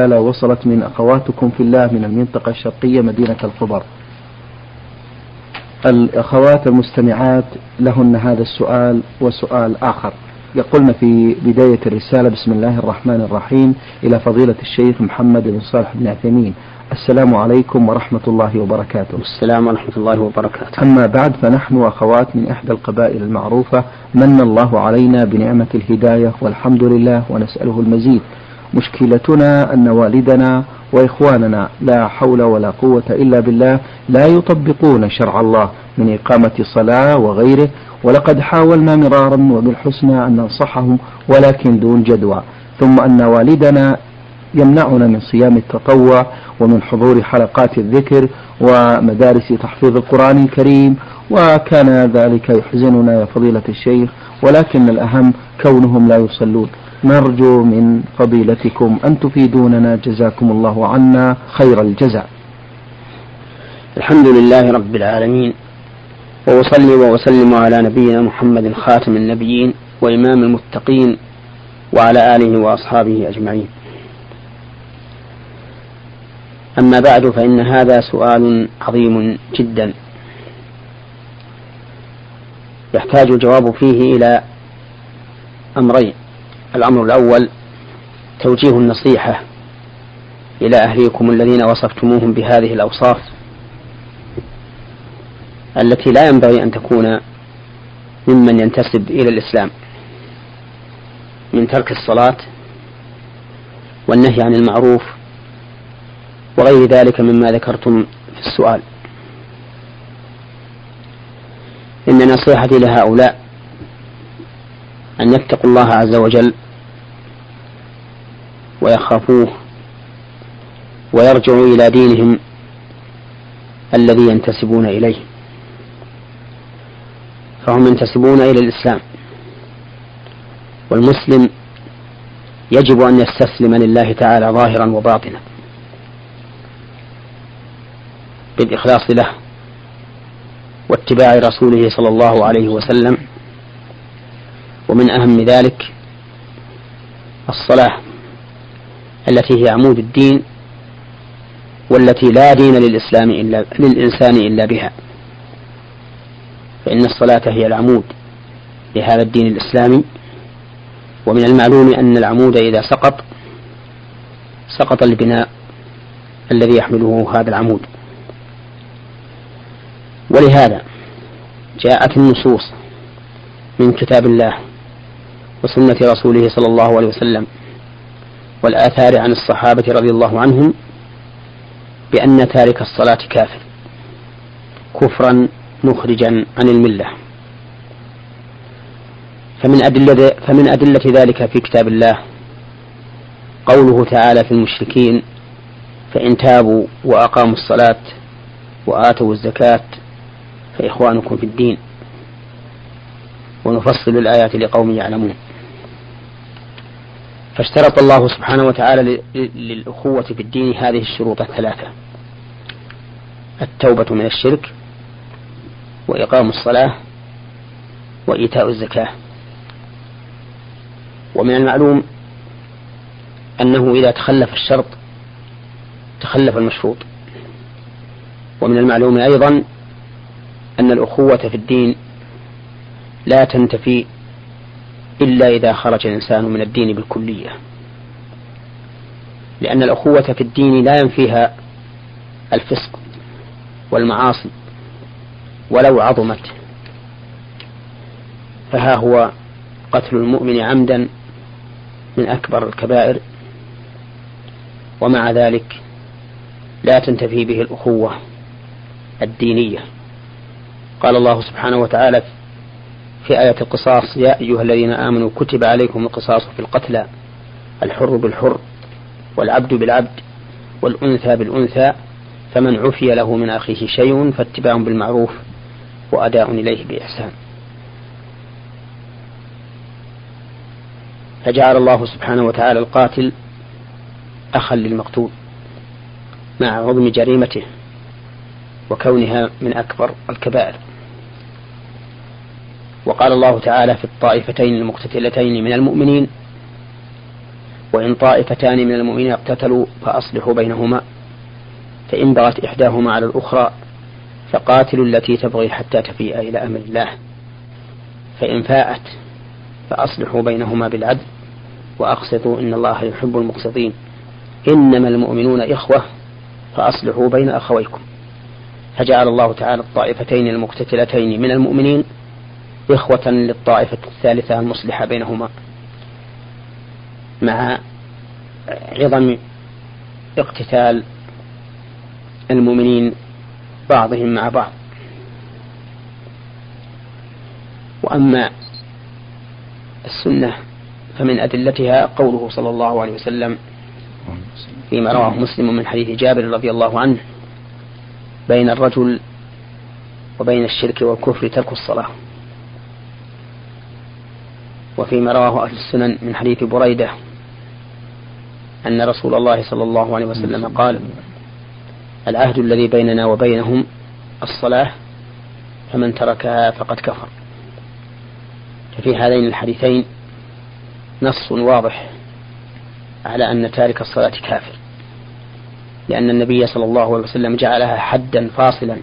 رسالة وصلت من أخواتكم في الله من المنطقة الشرقية مدينة الخبر. الأخوات المستمعات لهن هذا السؤال وسؤال آخر. يقولن في بداية الرسالة بسم الله الرحمن الرحيم إلى فضيلة الشيخ محمد بن صالح بن عثيمين. السلام عليكم ورحمة الله وبركاته. السلام ورحمة الله وبركاته. أما بعد فنحن أخوات من إحدى القبائل المعروفة من الله علينا بنعمة الهداية والحمد لله ونسأله المزيد. مشكلتنا أن والدنا وإخواننا لا حول ولا قوة إلا بالله لا يطبقون شرع الله من إقامة صلاة وغيره ولقد حاولنا مرارا وبالحسنى أن ننصحهم ولكن دون جدوى. ثم أن والدنا يمنعنا من صيام التطوع ومن حضور حلقات الذكر ومدارس تحفيظ القرآن الكريم وكان ذلك يحزننا يا فضيلة الشيخ ولكن الأهم كونهم لا يصلون. نرجو من فضيلتكم أن تفيدوننا جزاكم الله عنا خير الجزاء. الحمد لله رب العالمين وأصلي وأسلم على نبينا محمد خاتم النبيين وإمام المتقين وعلى آله وأصحابه أجمعين. أما بعد فإن هذا سؤال عظيم جدا. يحتاج الجواب فيه إلى أمرين. الأمر الأول توجيه النصيحة إلى أهليكم الذين وصفتموهم بهذه الأوصاف التي لا ينبغي أن تكون ممن ينتسب إلى الإسلام من ترك الصلاة والنهي عن المعروف وغير ذلك مما ذكرتم في السؤال. إن نصيحتي لهؤلاء أن يتقوا الله عز وجل ويخافوه ويرجعوا إلى دينهم الذي ينتسبون إليه. فهم ينتسبون إلى الإسلام. والمسلم يجب أن يستسلم لله تعالى ظاهرا وباطنا بالإخلاص له واتباع رسوله صلى الله عليه وسلم ومن أهم ذلك الصلاة التي هي عمود الدين والتي لا دين للإسلام إلا للإنسان إلا بها. فإن الصلاة هي العمود لهذا الدين الإسلامي ومن المعلوم أن العمود إذا سقط سقط البناء الذي يحمله هذا العمود. ولهذا جاءت النصوص من كتاب الله وسنة رسوله صلى الله عليه وسلم والآثار عن الصحابة رضي الله عنهم بأن تارك الصلاة كافر كفرا مخرجا عن الملة. فمن أدلة فمن أدلة ذلك في كتاب الله قوله تعالى في المشركين فإن تابوا وأقاموا الصلاة وآتوا الزكاة فإخوانكم في الدين. ونفصل الآيات لقوم يعلمون. فاشترط الله سبحانه وتعالى للأخوة في الدين هذه الشروط الثلاثة التوبة من الشرك وإقام الصلاة وإيتاء الزكاة. ومن المعلوم أنه إذا تخلف الشرط تخلف المشروط. ومن المعلوم أيضا أن الأخوة في الدين لا تنتفي إلا إذا خرج الإنسان من الدين بالكلية. لأن الأخوة في الدين لا ينفيها الفسق والمعاصي ولو عظمت. فها هو قتل المؤمن عمدا من أكبر الكبائر. ومع ذلك لا تنتفي به الأخوة الدينية. قال الله سبحانه وتعالى في آية القصاص يا أيها الذين آمنوا كتب عليكم القصاص في القتلى الحر بالحر والعبد بالعبد والأنثى بالأنثى فمن عفي له من أخيه شيء فاتباع بالمعروف وأداء إليه بإحسان. فجعل الله سبحانه وتعالى القاتل أخا للمقتول مع عظم جريمته وكونها من أكبر الكبائر. وقال الله تعالى في الطائفتين المقتتلتين من المؤمنين وإن طائفتان من المؤمنين اقتتلوا فأصلحوا بينهما فإن بغت إحداهما على الأخرى فقاتلوا التي تبغي حتى تفيء إلى أمر الله. فإن فاءت فأصلحوا بينهما بالعدل وأقسطوا إن الله يحب المقسطين. إنما المؤمنون إخوة فأصلحوا بين أخويكم. فجعل الله تعالى الطائفتين المقتتلتين من المؤمنين إخوة للطائفة الثالثة المصلحة بينهما مع عظم اقتتال المؤمنين بعضهم مع بعض. وأما السنة فمن أدلتها قوله صلى الله عليه وسلم فيما رواه مسلم من حديث جابر رضي الله عنه بين الرجل وبين الشرك والكفر ترك الصلاة. وفيما رواه أهل السنن من حديث بريدة أن رسول الله صلى الله عليه وسلم قال العهد الذي بيننا وبينهم الصلاة فمن تركها فقد كفر. ففي هذين الحديثين نص واضح على أن تارك الصلاة كافر لأن النبي صلى الله عليه وسلم جعلها حدا فاصلا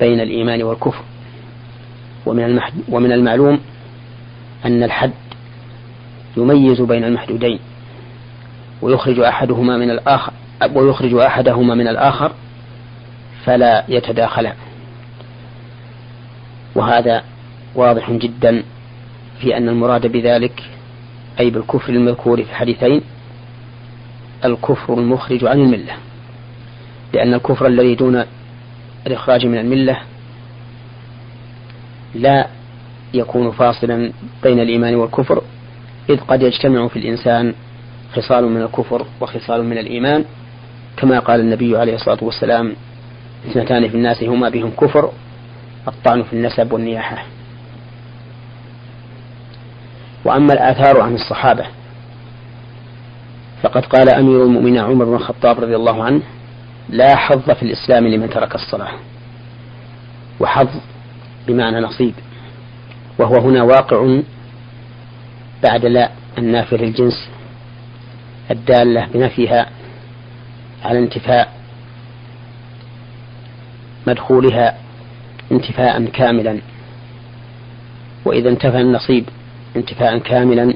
بين الإيمان والكفر ومن ومن المعلوم أن الحد يميز بين المحدودين ويخرج أحدهما من الآخر ويخرج أحدهما من الآخر فلا يتداخلان وهذا واضح جدا في أن المراد بذلك أي بالكفر المذكور في الحديثين الكفر المخرج عن الملة. لأن الكفر الذي دون الإخراج من الملة لا يكون فاصلا بين الإيمان والكفر إذ قد يجتمع في الإنسان خصال من الكفر وخصال من الإيمان كما قال النبي عليه الصلاة والسلام اثنتان في الناس هما بهم كفر الطعن في النسب والنياحة. وأما الآثار عن الصحابة فقد قال أمير المؤمنين عمر بن الخطاب رضي الله عنه لا حظ في الإسلام لمن ترك الصلاة وحظ بمعنى نصيب. وهو هنا واقع بعد لا النافية للجنس الدالة بنفيها على انتفاء مدخولها انتفاء كاملا. وإذا انتفى النصيب انتفاء كاملا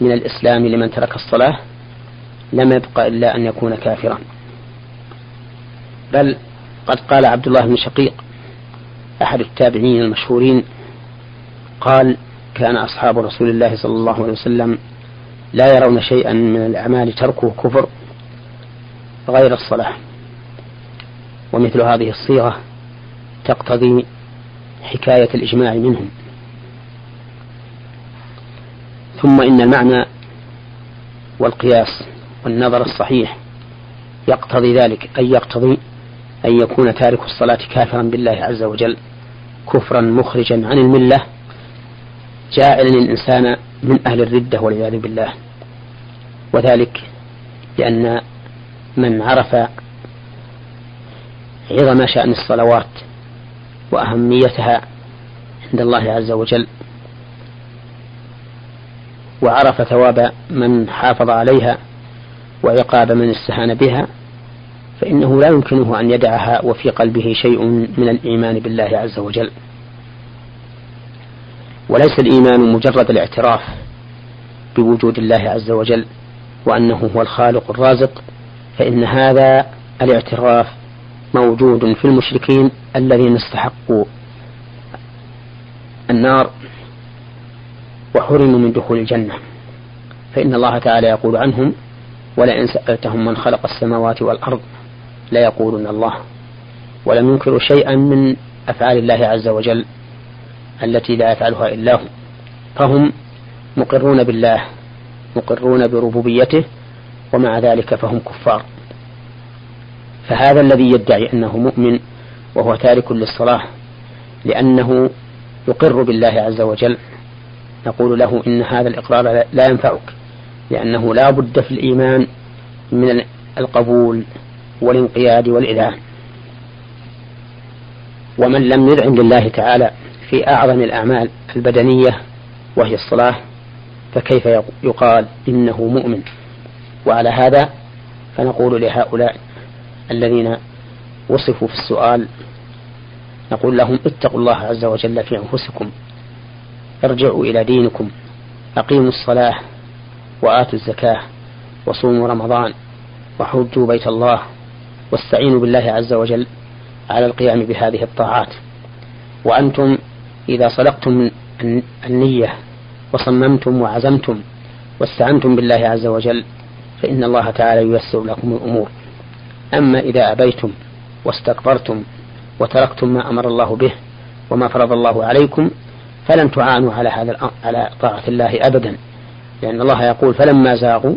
من الإسلام لمن ترك الصلاة لم يبق إلا أن يكون كافرا. بل قد قال عبد الله بن شقيق أحد التابعين المشهورين قال كان أصحاب رسول الله صلى الله عليه وسلم لا يرون شيئا من الأعمال تركه كفر غير الصلاة. ومثل هذه الصيغة تقتضي حكاية الإجماع منهم. ثم إن المعنى والقياس والنظر الصحيح يقتضي ذلك أي يقتضي أن يكون تارك الصلاة كافرا بالله عز وجل كفرا مخرجا عن الملة جاعلا الإنسان من أهل الردة والعياذ بالله. وذلك لأن من عرف عظم شأن الصلوات وأهميتها عند الله عز وجل وعرف ثواب من حافظ عليها وعقاب من استهان بها فإنه لا يمكنه أن يدعها وفي قلبه شيء من الإيمان بالله عز وجل. وليس الإيمان مجرد الاعتراف بوجود الله عز وجل وأنه هو الخالق الرازق فإن هذا الاعتراف موجود في المشركين الذين استحقوا النار وحرموا من دخول الجنة. فإن الله تعالى يقول عنهم ولئن سألتهم من خلق السماوات والأرض ليقولن الله ولم ينكروا شيئا من أفعال الله عز وجل. التي لا يفعلها إلا هو. فهم مقرون بالله مقرون بربوبيته ومع ذلك فهم كفار. فهذا الذي يدعي أنه مؤمن وهو تارك للصلاة لأنه يقر بالله عز وجل. نقول له إن هذا الإقرار لا ينفعك لأنه لا بد في الإيمان من القبول والانقياد والإذعان ومن لم يذعن لله تعالى في أعظم الأعمال البدنية وهي الصلاة فكيف يقال إنه مؤمن؟ وعلى هذا فنقول لهؤلاء الذين وصفوا في السؤال نقول لهم اتقوا الله عز وجل في أنفسكم ارجعوا إلى دينكم أقيموا الصلاة وآتوا الزكاة وصوموا رمضان وحجوا بيت الله واستعينوا بالله عز وجل على القيام بهذه الطاعات. وأنتم إذا صدقتم النية وصممتم وعزمتم واستعنتم بالله عز وجل فإن الله تعالى ييسر لكم الأمور. أما إذا أبيتم واستكبرتم وتركتم ما أمر الله به وما فرض الله عليكم فلن تعانوا على هذا على طاعة الله أبدا. لأن الله يقول فلما زاغوا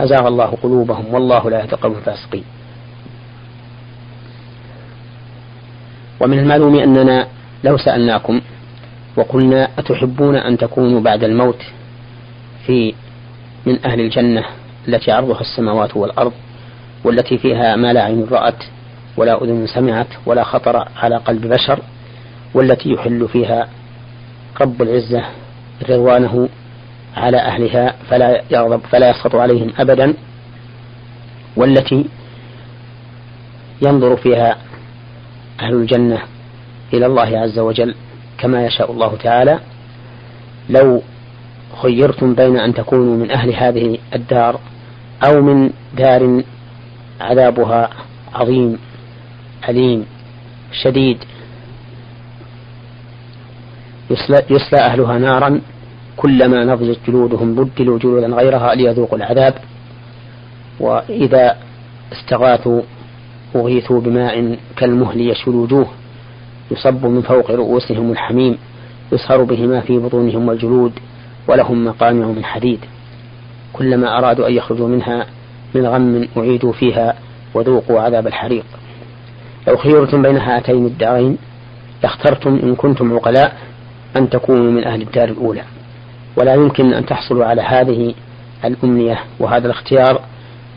أزاغ الله قلوبهم والله لا يهدي القوم الفاسقين. ومن المعلوم أننا لو سألناكم وقلنا أتحبون أن تكونوا بعد الموت في من أهل الجنة التي عرضها السماوات والأرض والتي فيها ما لا عين رأت ولا أذن سمعت ولا خطر على قلب بشر والتي يحل فيها رب العزة رضوانه على أهلها فلا يغضب فلا يسخط عليهم أبدا والتي ينظر فيها أهل الجنة إلى الله عز وجل كما يشاء الله تعالى. لو خيرتم بين أن تكونوا من أهل هذه الدار أو من دار عذابها عظيم أليم شديد. يصلى أهلها نارا كلما نضجت جلودهم بدلوا جلودا غيرها ليذوقوا العذاب. وإذا استغاثوا أغيثوا بماء كالمهل يشوي الوجوه. يصب من فوق رؤوسهم الحميم يصهر به ما في بطونهم والجلود ولهم مقامع من حديد. كلما أرادوا أن يخرجوا منها من غم أعيدوا فيها وذوقوا عذاب الحريق. لو خيرتم بين هاتين الدارين لاخترتم إن كنتم عقلاء أن تكونوا من أهل الدار الأولى. ولا يمكن أن تحصلوا على هذه الأمنية وهذا الاختيار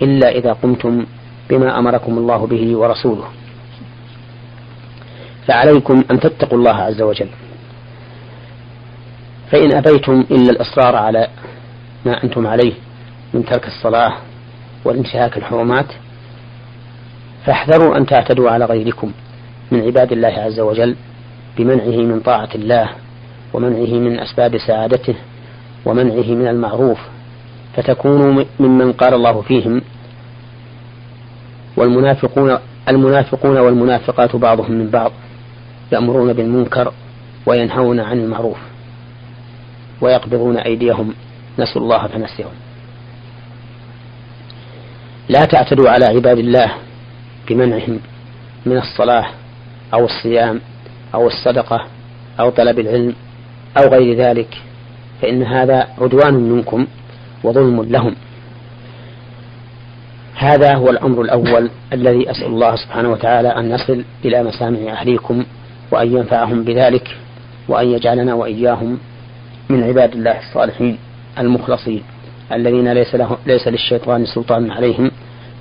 إلا إذا قمتم بما أمركم الله به ورسوله. فعليكم أن تتقوا الله عز وجل. فإن أبيتم إلا الإصرار على ما أنتم عليه من ترك الصلاة وانتهاك الحرمات فاحذروا أن تعتدوا على غيركم من عباد الله عز وجل بمنعه من طاعة الله ومنعه من أسباب سعادته ومنعه من المعروف. فتكونوا ممن قال الله فيهم والمنافقون المنافقون والمنافقات بعضهم من بعض. يأمرون بالمنكر وينهون عن المعروف ويقبضون أيديهم نسوا الله فنسيهم. لا تعتدوا على عباد الله بمنعهم من الصلاة أو الصيام أو الصدقة أو طلب العلم أو غير ذلك فإن هذا عدوان منكم وظلم لهم. هذا هو الأمر الأول الذي أسأل الله سبحانه وتعالى أن نصل إلى مسامع أهليكم وأن ينفعهم بذلك وأن يجعلنا وإياهم من عباد الله الصالحين المخلصين الذين ليس, له ليس للشيطان سلطان عليهم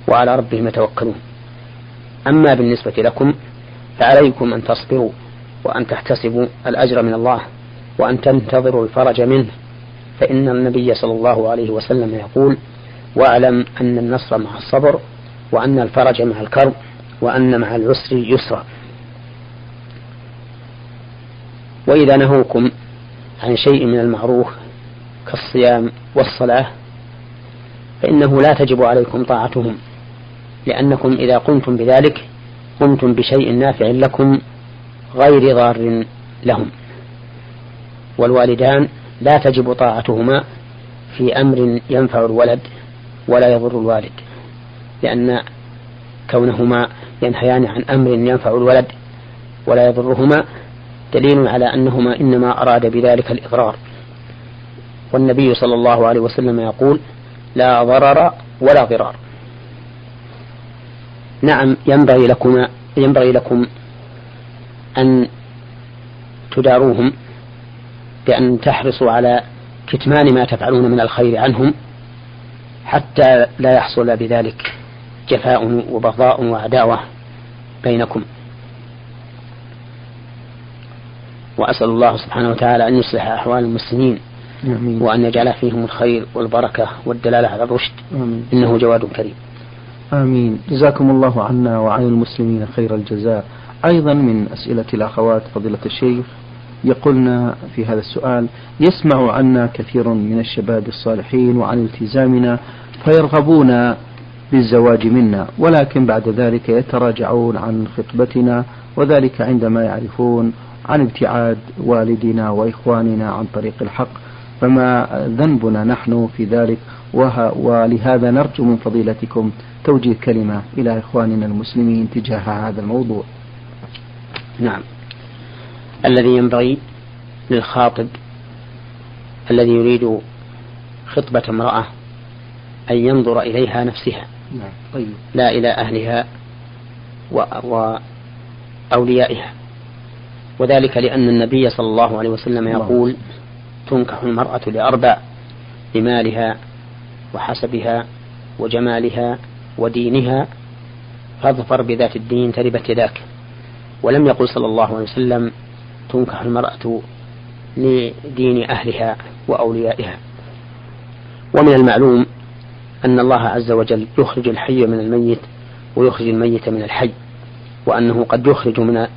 وعلى ربهم يتوكلون. أما بالنسبة لكم فعليكم أن تصبروا وأن تحتسبوا الأجر من الله وأن تنتظروا الفرج منه. فإن النبي صلى الله عليه وسلم يقول واعلم أن النصر مع الصبر وأن الفرج مع الكرب وأن مع العسر يسرا. وإذا نهوكم عن شيء من المعروف كالصيام والصلاة فإنه لا تجب عليكم طاعتهم لأنكم إذا قمتم بذلك قمتم بشيء نافع لكم غير ضار لهم. والوالدان لا تجب طاعتهما في أمر ينفع الولد ولا يضر الوالد لأن كونهما ينهيان عن أمر ينفع الولد ولا يضرهما دليل على أنهما إنما أراد بذلك الإضرار والنبي صلى الله عليه وسلم يقول لا ضرر ولا ضرار. نعم ينبغي لكم ينبغي لكم أن تداروهم بأن تحرصوا على كتمان ما تفعلون من الخير عنهم حتى لا يحصل بذلك جفاء وبغضاء وعداوة بينكم. وأسأل الله سبحانه وتعالى أن يصلح أحوال المسلمين آمين. وأن يجعل فيهم الخير والبركة والدلالة على الرشد آمين. إنه جواد كريم آمين جزاكم الله عنا وعن المسلمين خير الجزاء أيضا من أسئلة الأخوات فضيلة الشيخ يقولنا في هذا السؤال يسمع عنا كثير من الشباب الصالحين وعن التزامنا فيرغبون بالزواج منا ولكن بعد ذلك يتراجعون عن خطبتنا وذلك عندما يعرفون عن ابتعاد والدنا وإخواننا عن طريق الحق فما ذنبنا نحن في ذلك ولهذا نرجو من فضيلتكم توجيه كلمة إلى إخواننا المسلمين تجاه هذا الموضوع نعم الذي ينبغي للخاطب الذي يريد خطبة امرأة أن ينظر إليها نفسها نعم. طيب. لا إلى أهلها وأوليائها وذلك لأن النبي صلى الله عليه وسلم يقول تنكح المرأة لأربع لمالها وحسبها وجمالها ودينها فاظفر بذات الدين تربت يداك. ولم يقل صلى الله عليه وسلم تنكح المرأة لدين أهلها وأوليائها. ومن المعلوم أن الله عز وجل يخرج الحي من الميت ويخرج الميت من الحي وأنه قد يخرج من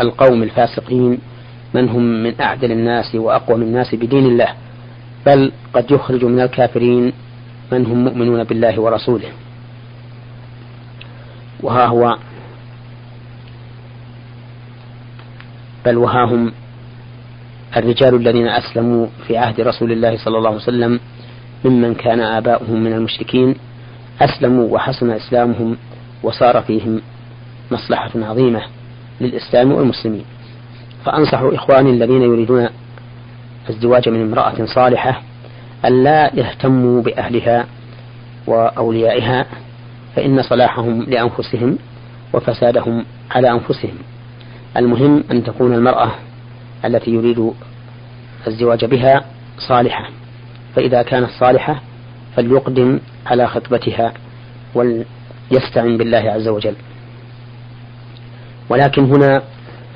القوم الفاسقين من هم من أعدل الناس وأقوم الناس بدين الله بل قد يخرج من الكافرين من هم مؤمنون بالله ورسوله. وها هو بل وها هم الرجال الذين أسلموا في عهد رسول الله صلى الله عليه وسلم ممن كان آباؤهم من المشركين أسلموا وحسن إسلامهم وصار فيهم مصلحة عظيمة. للإسلام والمسلمين. فأنصح إخواني الذين يريدون الزواج من امرأة صالحة أن لا يهتموا بأهلها وأوليائها فإن صلاحهم لأنفسهم وفسادهم على أنفسهم. المهم أن تكون المرأة التي يريد الزواج بها صالحة. فإذا كانت صالحة فليقدم على خطبتها وليستعن بالله عز وجل. ولكن هنا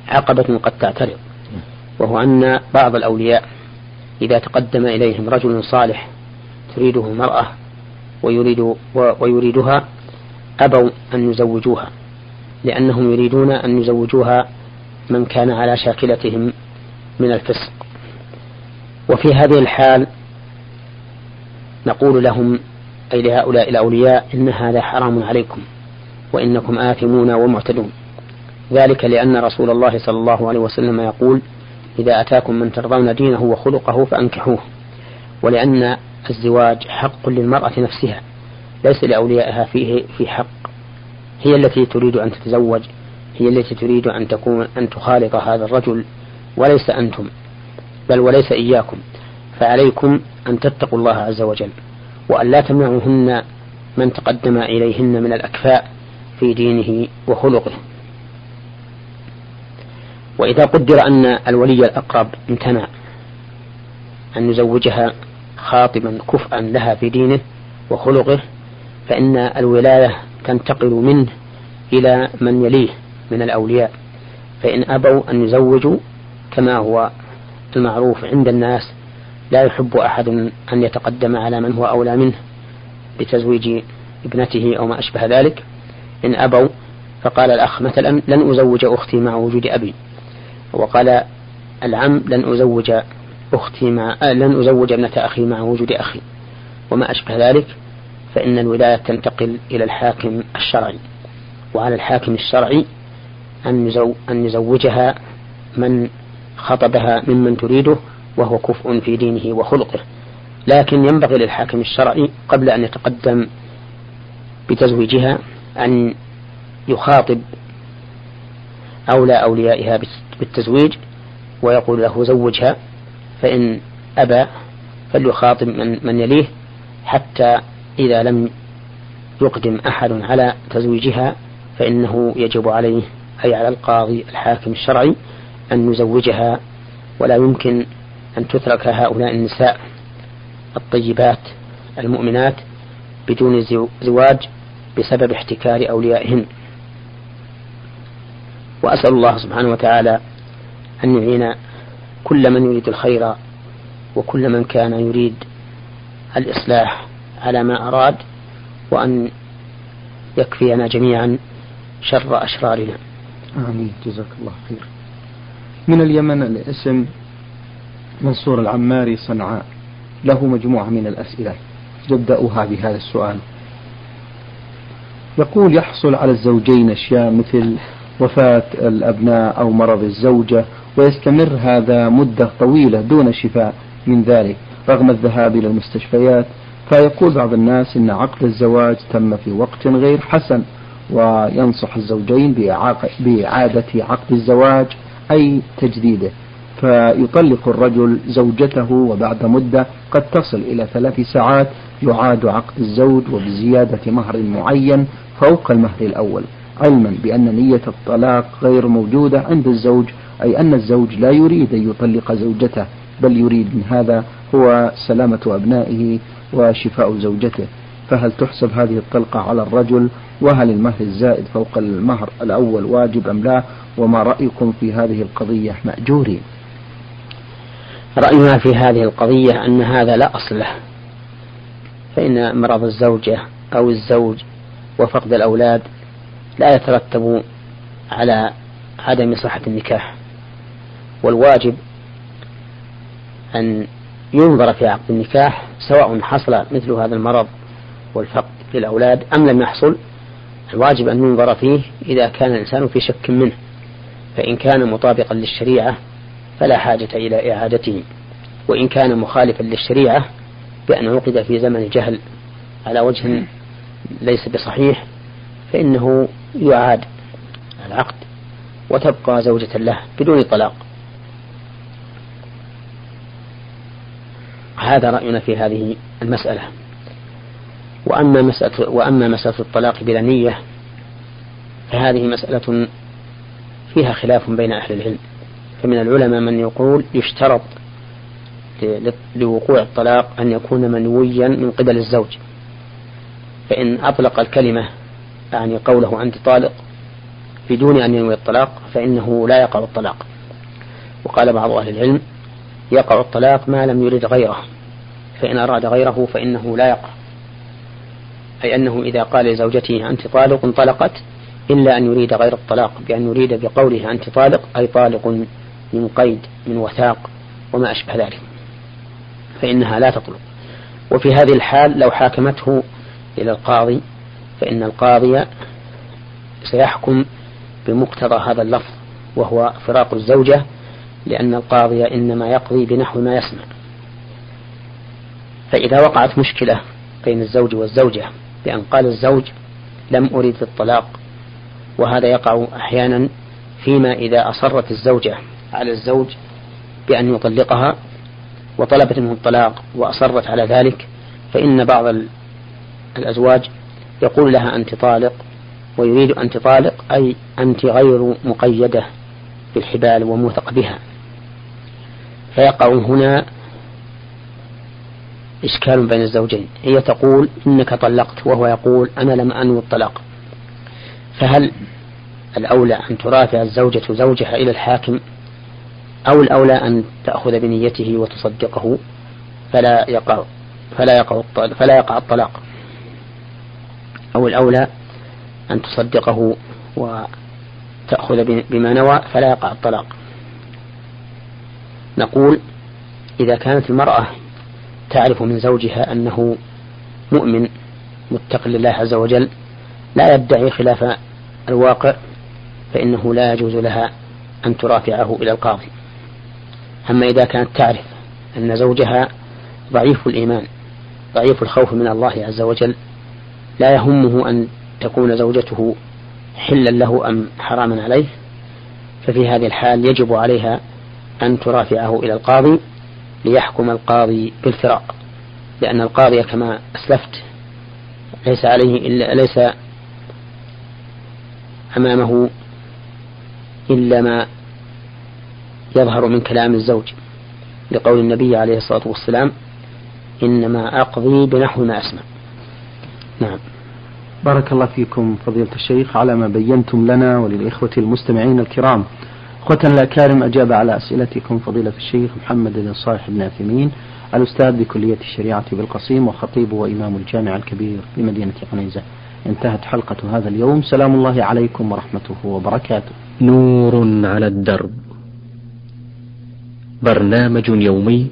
عقبة قد تعترض وهو أن بعض الأولياء إذا تقدم إليهم رجل صالح تريده مرأة ويريد ويريدها أبوا أن يزوجوها لأنهم يريدون أن يزوجوها من كان على شاكلتهم من الفسق. وفي هذه الحال نقول لهم أي لهؤلاء الأولياء إن هذا حرام عليكم وإنكم آثمون ومعتدون. ذلك لأن رسول الله صلى الله عليه وسلم يقول إذا أتاكم من ترضون دينه وخلقه فأنكحوه ولأن الزواج حق للمرأة نفسها ليس لأوليائها فيه في حق. هي التي تريد أن تتزوج هي التي تريد أن تكون أن تخالط هذا الرجل وليس أنتم بل وليس إياكم. فعليكم أن تتقوا الله عز وجل وأن لا تمنعوهن من تقدم إليهن من الأكفاء في دينه وخلقه. وإذا قدر أن الولي الأقرب امتنع أن يزوجها خاطبا كفءا لها في دينه وخلقه فإن الولاية تنتقل منه إلى من يليه من الأولياء. فإن أبوا أن يزوجوا كما هو المعروف عند الناس لا يحب أحد أن يتقدم على من هو أولى منه بتزويج ابنته أو ما أشبه ذلك. إن أبوا فقال الأخ مثلا لن أزوج أختي مع وجود أبي. وقال العم لن أزوج أختي مع آه لن أزوج ابنة أخي مع وجود أخي. وما أشبه ذلك فإن الولاية تنتقل إلى الحاكم الشرعي. وعلى الحاكم الشرعي أن أن يزوجها من خطبها ممن تريده وهو كفء في دينه وخلقه. لكن ينبغي للحاكم الشرعي قبل أن يتقدم بتزويجها أن يخاطب أولى أوليائها بالتزويج ويقول له زوجها فإن أبى فليخاطب من, من يليه حتى إذا لم يقدم أحد على تزويجها فإنه يجب عليه أي على القاضي الحاكم الشرعي أن يزوجها. ولا يمكن أن تترك هؤلاء النساء الطيبات المؤمنات بدون زواج بسبب احتكار أوليائهن. وأسأل الله سبحانه وتعالى أن يعين كل من يريد الخير وكل من كان يريد الإصلاح على ما أراد وأن يكفينا جميعا شر أشرارنا. آمين. جزاك الله خير. من اليمن الاسم منصور العماري صنعاء. له مجموعة من الأسئلة. يبدأها بهذا السؤال. يقول يحصل على الزوجين أشياء مثل وفاة الأبناء أو مرض الزوجة ويستمر هذا مدة طويلة دون شفاء من ذلك. رغم الذهاب إلى المستشفيات فيقول بعض الناس إن عقد الزواج تم في وقت غير حسن وينصح الزوجين بإعادة عقد الزواج أي تجديده. فيطلق الرجل زوجته وبعد مدة قد تصل إلى ثلاث ساعات يعاد عقد الزوج وبزيادة مهر معين فوق المهر الأول. علما بأن نية الطلاق غير موجودة عند الزوج أي أن الزوج لا يريد أن يطلق زوجته بل يريد من هذا هو سلامة أبنائه وشفاء زوجته. فهل تحسب هذه الطلقة على الرجل؟ وهل المهر الزائد فوق المهر الأول واجب أم لا؟ وما رأيكم في هذه القضية؟ مأجورين. رأينا في هذه القضية أن هذا لا أصل له. فإن مرض الزوجة أو الزوج وفقد الأولاد لا يترتب على عدم صحة النكاح والواجب أن ينظر في عقد النكاح سواء حصل مثل هذا المرض والفقد للأولاد أم لم يحصل الواجب أن ينظر فيه إذا كان الإنسان في شك منه فإن كان مطابقا للشريعة فلا حاجة إلى إعادته وإن كان مخالفا للشريعة بأن عقد في زمن الجهل على وجه ليس بصحيح فإنه يعاد العقد وتبقى زوجة له بدون طلاق. هذا رأينا في هذه المسألة. وأما مسألة وأما مسألة الطلاق بلا نية فهذه مسألة فيها خلاف بين أهل العلم. فمن العلماء من يقول يشترط لوقوع الطلاق أن يكون منويا من قبل الزوج. فإن أطلق الكلمة يعني قوله أنت طالق بدون أن ينوي الطلاق فإنه لا يقع الطلاق. وقال بعض أهل العلم يقع الطلاق ما لم يرد غيره فإن أراد غيره فإنه لا يقع. أي أنه إذا قال لزوجته أنت طالق انطلقت إلا أن يريد غير الطلاق بأن يريد بقوله أنت طالق أي طالق من قيد من وثاق وما أشبه ذلك. فإنها لا تطلق. وفي هذه الحال لو حاكمته إلى القاضي فإن القاضي سيحكم بمقتضى هذا اللفظ وهو فراق الزوجة لأن القاضي إنما يقضي بنحو ما يسمع. فإذا وقعت مشكلة بين الزوج والزوجة بأن قال الزوج لم أريد الطلاق وهذا يقع أحيانا فيما إذا أصرت الزوجة على الزوج بأن يطلقها وطلبت منه الطلاق وأصرت على ذلك فإن بعض الأزواج يقول لها أنت طالق ويريد أن تطالق أي أنت غير مقيدة بالحبال وموثق بها. فيقع هنا إشكال بين الزوجين. هي تقول إنك طلقت وهو يقول أنا لم أنوي الطلاق. فهل الأولى أن ترافع الزوجة زوجها إلى الحاكم أو الأولى أن تأخذ بنيته وتصدقه؟ فلا يقع فلا يقع فلا يقع الطلاق. أو الأولى أن تصدقه وتأخذ بما نوى فلا يقع الطلاق. نقول إذا كانت المرأة تعرف من زوجها أنه مؤمن متق لله عز وجل لا يدعي خلاف الواقع فإنه لا يجوز لها أن ترافعه إلى القاضي. أما إذا كانت تعرف أن زوجها ضعيف الإيمان ضعيف الخوف من الله عز وجل لا يهمه أن تكون زوجته حلا له أم حراما عليه ففي هذه الحال يجب عليها أن ترافعه إلى القاضي ليحكم القاضي بالفراق لأن القاضي كما أسلفت ليس عليه إلا ليس أمامه إلا ما يظهر من كلام الزوج لقول النبي عليه الصلاة والسلام إنما أقضي بنحو ما أسمع. نعم. بارك الله فيكم فضيلة الشيخ على ما بينتم لنا وللإخوة المستمعين الكرام. أخوتنا الأكارم أجاب على أسئلتكم فضيلة الشيخ محمد بن صالح بن عثيمين الأستاذ بكلية الشريعة بالقصيم وخطيب وإمام الجامع الكبير بمدينة عنيزة. انتهت حلقة هذا اليوم. سلام الله عليكم ورحمته وبركاته. نور على الدرب. برنامج يومي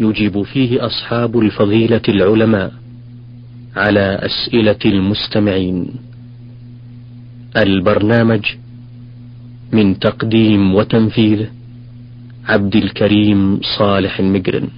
يجيب فيه أصحاب الفضيلة العلماء. على أسئلة المستمعين. البرنامج من تقديم وتنفيذ عبد الكريم صالح المقرن